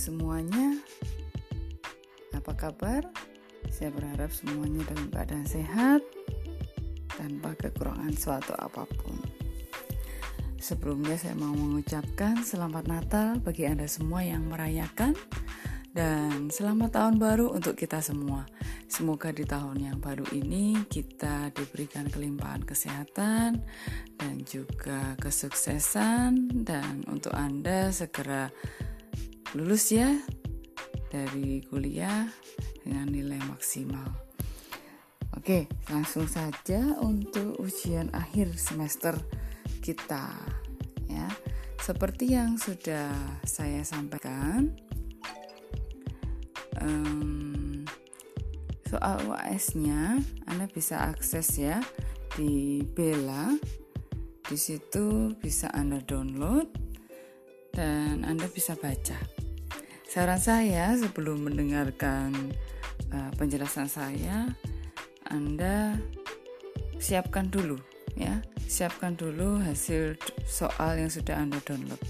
semuanya, apa kabar? Saya berharap semuanya dalam keadaan sehat tanpa kekurangan suatu apa pun. Sebelumnya saya mau mengucapkan selamat Natal bagi Anda semua yang merayakan dan selamat tahun baru untuk kita semua. Semoga di tahun yang baru ini kita diberikan kelimpahan kesehatan dan juga kesuksesan dan untuk Anda segera lulus ya dari kuliah dengan nilai maksimal. Oke, langsung saja untuk ujian akhir semester kita ya. Seperti yang sudah saya sampaikan, um, soal UAS-nya Anda bisa akses ya di Bella. Di situ bisa Anda download dan Anda bisa baca. Saran saya sebelum mendengarkan uh, penjelasan saya, Anda siapkan dulu ya, siapkan dulu hasil soal yang sudah Anda download.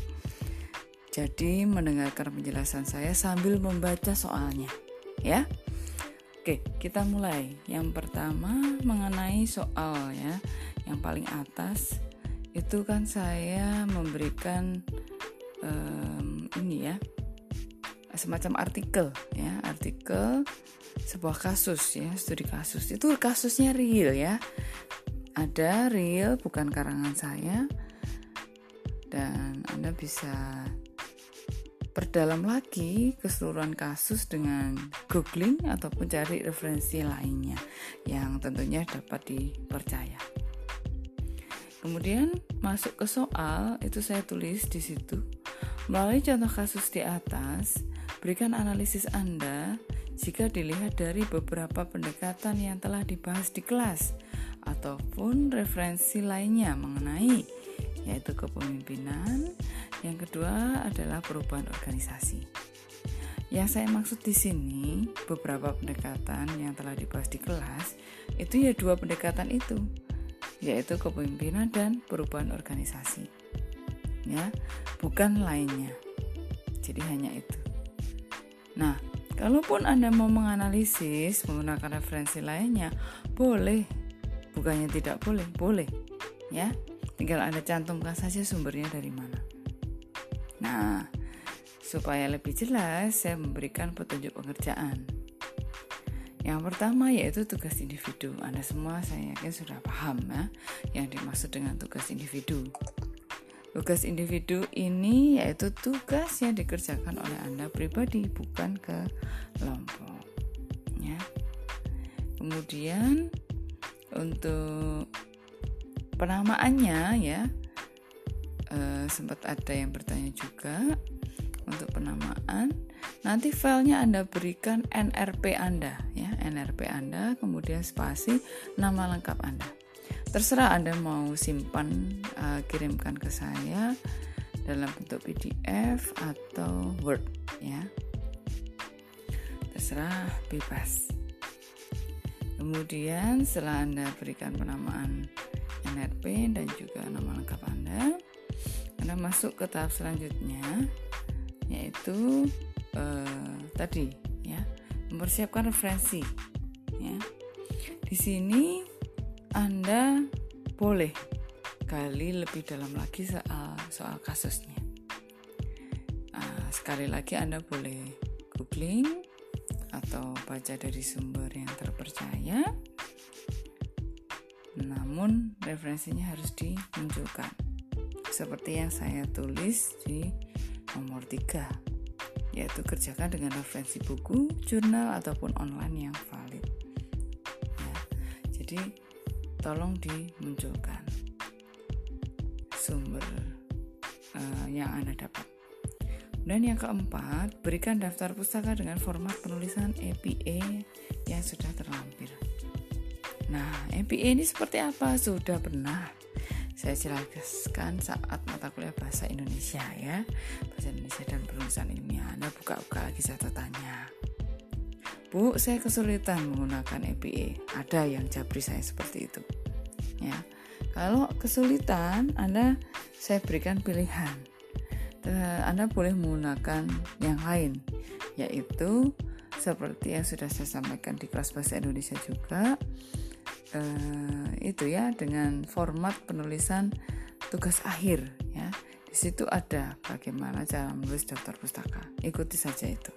Jadi mendengarkan penjelasan saya sambil membaca soalnya, ya. Oke, kita mulai. Yang pertama mengenai soal ya, yang paling atas itu kan saya memberikan um, ini ya semacam artikel ya artikel sebuah kasus ya studi kasus itu kasusnya real ya ada real bukan karangan saya dan anda bisa perdalam lagi keseluruhan kasus dengan googling ataupun cari referensi lainnya yang tentunya dapat dipercaya. Kemudian masuk ke soal itu saya tulis di situ. Melalui contoh kasus di atas, Berikan analisis Anda jika dilihat dari beberapa pendekatan yang telah dibahas di kelas ataupun referensi lainnya mengenai yaitu kepemimpinan. Yang kedua adalah perubahan organisasi. Yang saya maksud di sini beberapa pendekatan yang telah dibahas di kelas itu ya dua pendekatan itu yaitu kepemimpinan dan perubahan organisasi. Ya, bukan lainnya. Jadi hanya itu. Nah, kalaupun Anda mau menganalisis menggunakan referensi lainnya, boleh. Bukannya tidak boleh, boleh. Ya, tinggal Anda cantumkan saja sumbernya dari mana. Nah, supaya lebih jelas, saya memberikan petunjuk pengerjaan. Yang pertama yaitu tugas individu. Anda semua saya yakin sudah paham ya yang dimaksud dengan tugas individu. Tugas individu ini yaitu tugas yang dikerjakan oleh Anda pribadi, bukan ke kelompok. Ya. Kemudian untuk penamaannya ya eh, sempat ada yang bertanya juga untuk penamaan. Nanti filenya Anda berikan NRP Anda ya, NRP Anda, kemudian spasi nama lengkap Anda terserah anda mau simpan uh, kirimkan ke saya dalam bentuk PDF atau Word ya. Terserah bebas. Kemudian setelah anda berikan penamaan NRP dan juga nama lengkap anda anda masuk ke tahap selanjutnya yaitu uh, tadi ya mempersiapkan referensi ya. Di sini anda boleh gali lebih dalam lagi soal soal kasusnya. Nah, sekali lagi Anda boleh googling atau baca dari sumber yang terpercaya. Namun referensinya harus dimunculkan. Seperti yang saya tulis di nomor 3 yaitu kerjakan dengan referensi buku, jurnal ataupun online yang valid. Ya, jadi tolong dimunculkan sumber uh, yang Anda dapat. Dan yang keempat, berikan daftar pustaka dengan format penulisan EPA yang sudah terlampir. Nah, EPA ini seperti apa? Sudah pernah saya jelaskan saat mata kuliah bahasa Indonesia ya. Bahasa Indonesia dan penulisan ilmiah. Anda buka-buka lagi catatannya. Bu, saya kesulitan menggunakan EPA. Ada yang jabri saya seperti itu. Ya. Kalau kesulitan, Anda saya berikan pilihan. Anda boleh menggunakan yang lain, yaitu seperti yang sudah saya sampaikan di kelas bahasa Indonesia juga, uh, itu ya dengan format penulisan tugas akhir ya. Di situ ada bagaimana cara menulis daftar pustaka. Ikuti saja itu.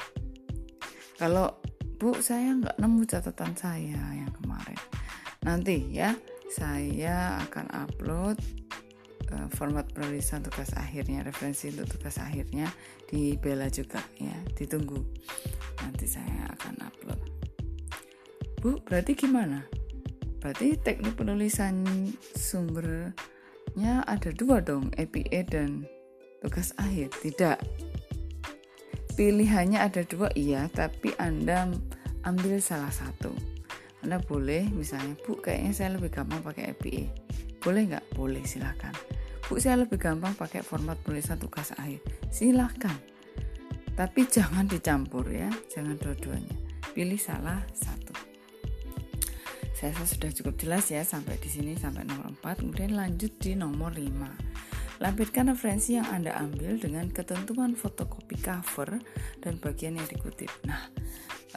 Kalau Bu saya nggak nemu catatan saya yang kemarin, nanti ya saya akan upload uh, format penulisan tugas akhirnya, referensi untuk tugas akhirnya di Bella juga ya. Ditunggu. Nanti saya akan upload. Bu, berarti gimana? Berarti teknik penulisan sumbernya ada dua dong, APA dan tugas akhir. Tidak. Pilihannya ada dua iya, tapi Anda ambil salah satu. Anda boleh misalnya, Bu kayaknya saya lebih gampang pakai APA. Boleh nggak? Boleh, silahkan. Bu saya lebih gampang pakai format penulisan tugas akhir. Silahkan. Tapi jangan dicampur ya, jangan dua-duanya. Pilih salah satu saya rasa sudah cukup jelas ya sampai di sini sampai nomor 4 kemudian lanjut di nomor 5 lampirkan referensi yang Anda ambil dengan ketentuan fotokopi cover dan bagian yang dikutip nah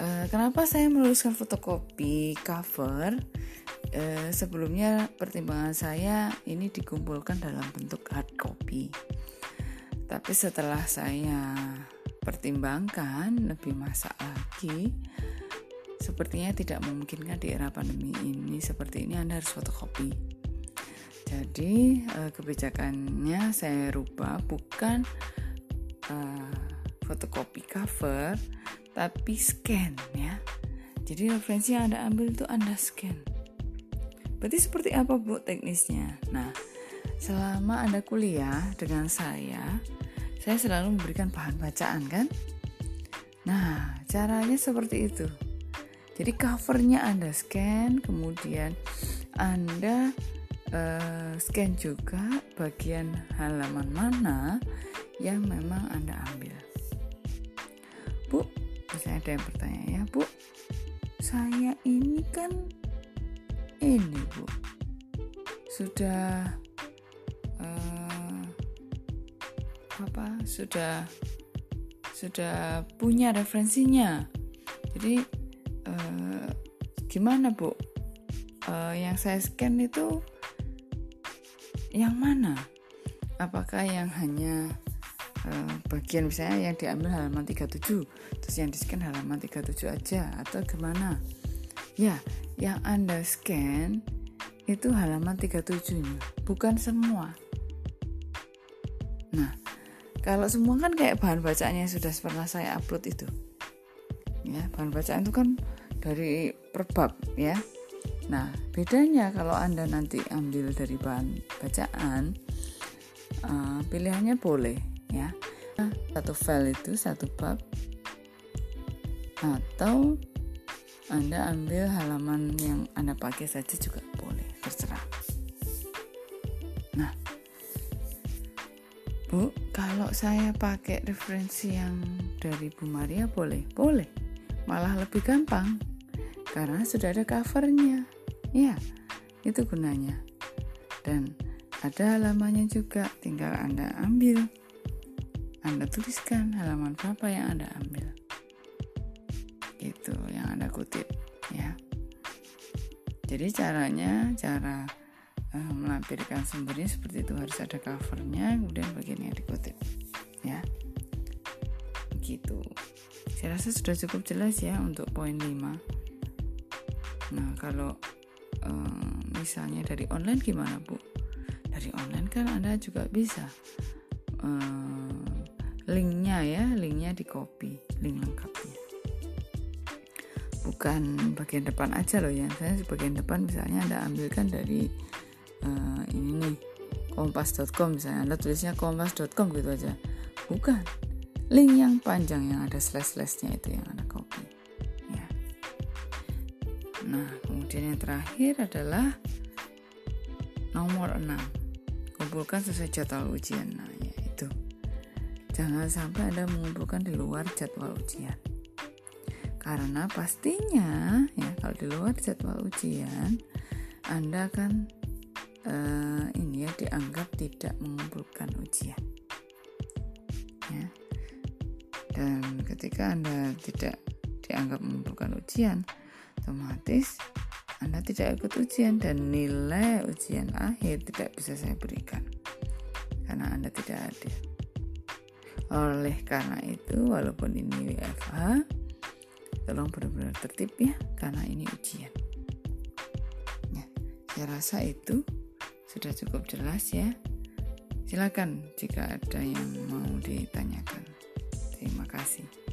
eh, kenapa saya menuliskan fotokopi cover? Eh, sebelumnya pertimbangan saya ini dikumpulkan dalam bentuk hard copy. Tapi setelah saya pertimbangkan lebih masak lagi Sepertinya tidak memungkinkan di era pandemi ini. Seperti ini Anda harus fotokopi. Jadi eh, kebijakannya saya rubah bukan uh, fotokopi cover tapi scan ya. Jadi referensi yang Anda ambil itu Anda scan. Berarti seperti apa Bu teknisnya? Nah, selama Anda kuliah dengan saya, saya selalu memberikan bahan bacaan kan? Nah, caranya seperti itu. Jadi covernya Anda scan, kemudian Anda uh, scan juga bagian halaman mana yang memang Anda ambil. Misalnya ada yang bertanya ya, Bu, saya ini kan ini Bu, sudah uh, apa? Sudah sudah punya referensinya. Jadi gimana bu uh, yang saya scan itu yang mana apakah yang hanya uh, bagian misalnya yang diambil halaman 37 terus yang di scan halaman 37 aja atau gimana? Ya yang anda scan itu halaman 37 nya bukan semua. Nah kalau semua kan kayak bahan bacaannya sudah pernah saya upload itu. Ya bahan bacaan itu kan dari perbab ya. Nah, bedanya kalau Anda nanti ambil dari bahan bacaan, uh, pilihannya boleh ya. Satu file itu satu bab atau Anda ambil halaman yang Anda pakai saja juga boleh, terserah. Nah, Bu, kalau saya pakai referensi yang dari Bu Maria boleh? Boleh. Malah lebih gampang karena sudah ada covernya. Ya, itu gunanya. Dan ada halamannya juga, tinggal Anda ambil. Anda tuliskan halaman berapa yang Anda ambil. Itu yang Anda kutip, ya. Jadi caranya, cara uh, melampirkan sumbernya seperti itu harus ada covernya, kemudian bagian yang dikutip, ya. Gitu. Saya rasa sudah cukup jelas ya untuk poin 5. Nah, kalau um, misalnya dari online gimana, Bu? Dari online kan Anda juga bisa um, linknya ya, linknya di copy, link lengkapnya. Bukan bagian depan aja loh ya. Saya bagian depan misalnya Anda ambilkan dari uh, ini nih kompas.com misalnya Anda tulisnya kompas.com gitu aja. Bukan. Link yang panjang yang ada slash-slashnya itu yang Anda copy. Nah, kemudian yang terakhir adalah nomor 6. Kumpulkan sesuai jadwal ujian. Nah, ya itu. Jangan sampai Anda mengumpulkan di luar jadwal ujian. Karena pastinya ya kalau di luar jadwal ujian Anda akan uh, ini ya dianggap tidak mengumpulkan ujian. ya. dan ketika anda tidak dianggap memerlukan ujian otomatis anda tidak ikut ujian dan nilai ujian akhir tidak bisa saya berikan karena Anda tidak ada. Oleh karena itu, walaupun ini WFH, tolong benar-benar tertib ya, karena ini ujian. Ya, saya rasa itu sudah cukup jelas ya. Silakan jika ada yang mau ditanyakan. Terima kasih.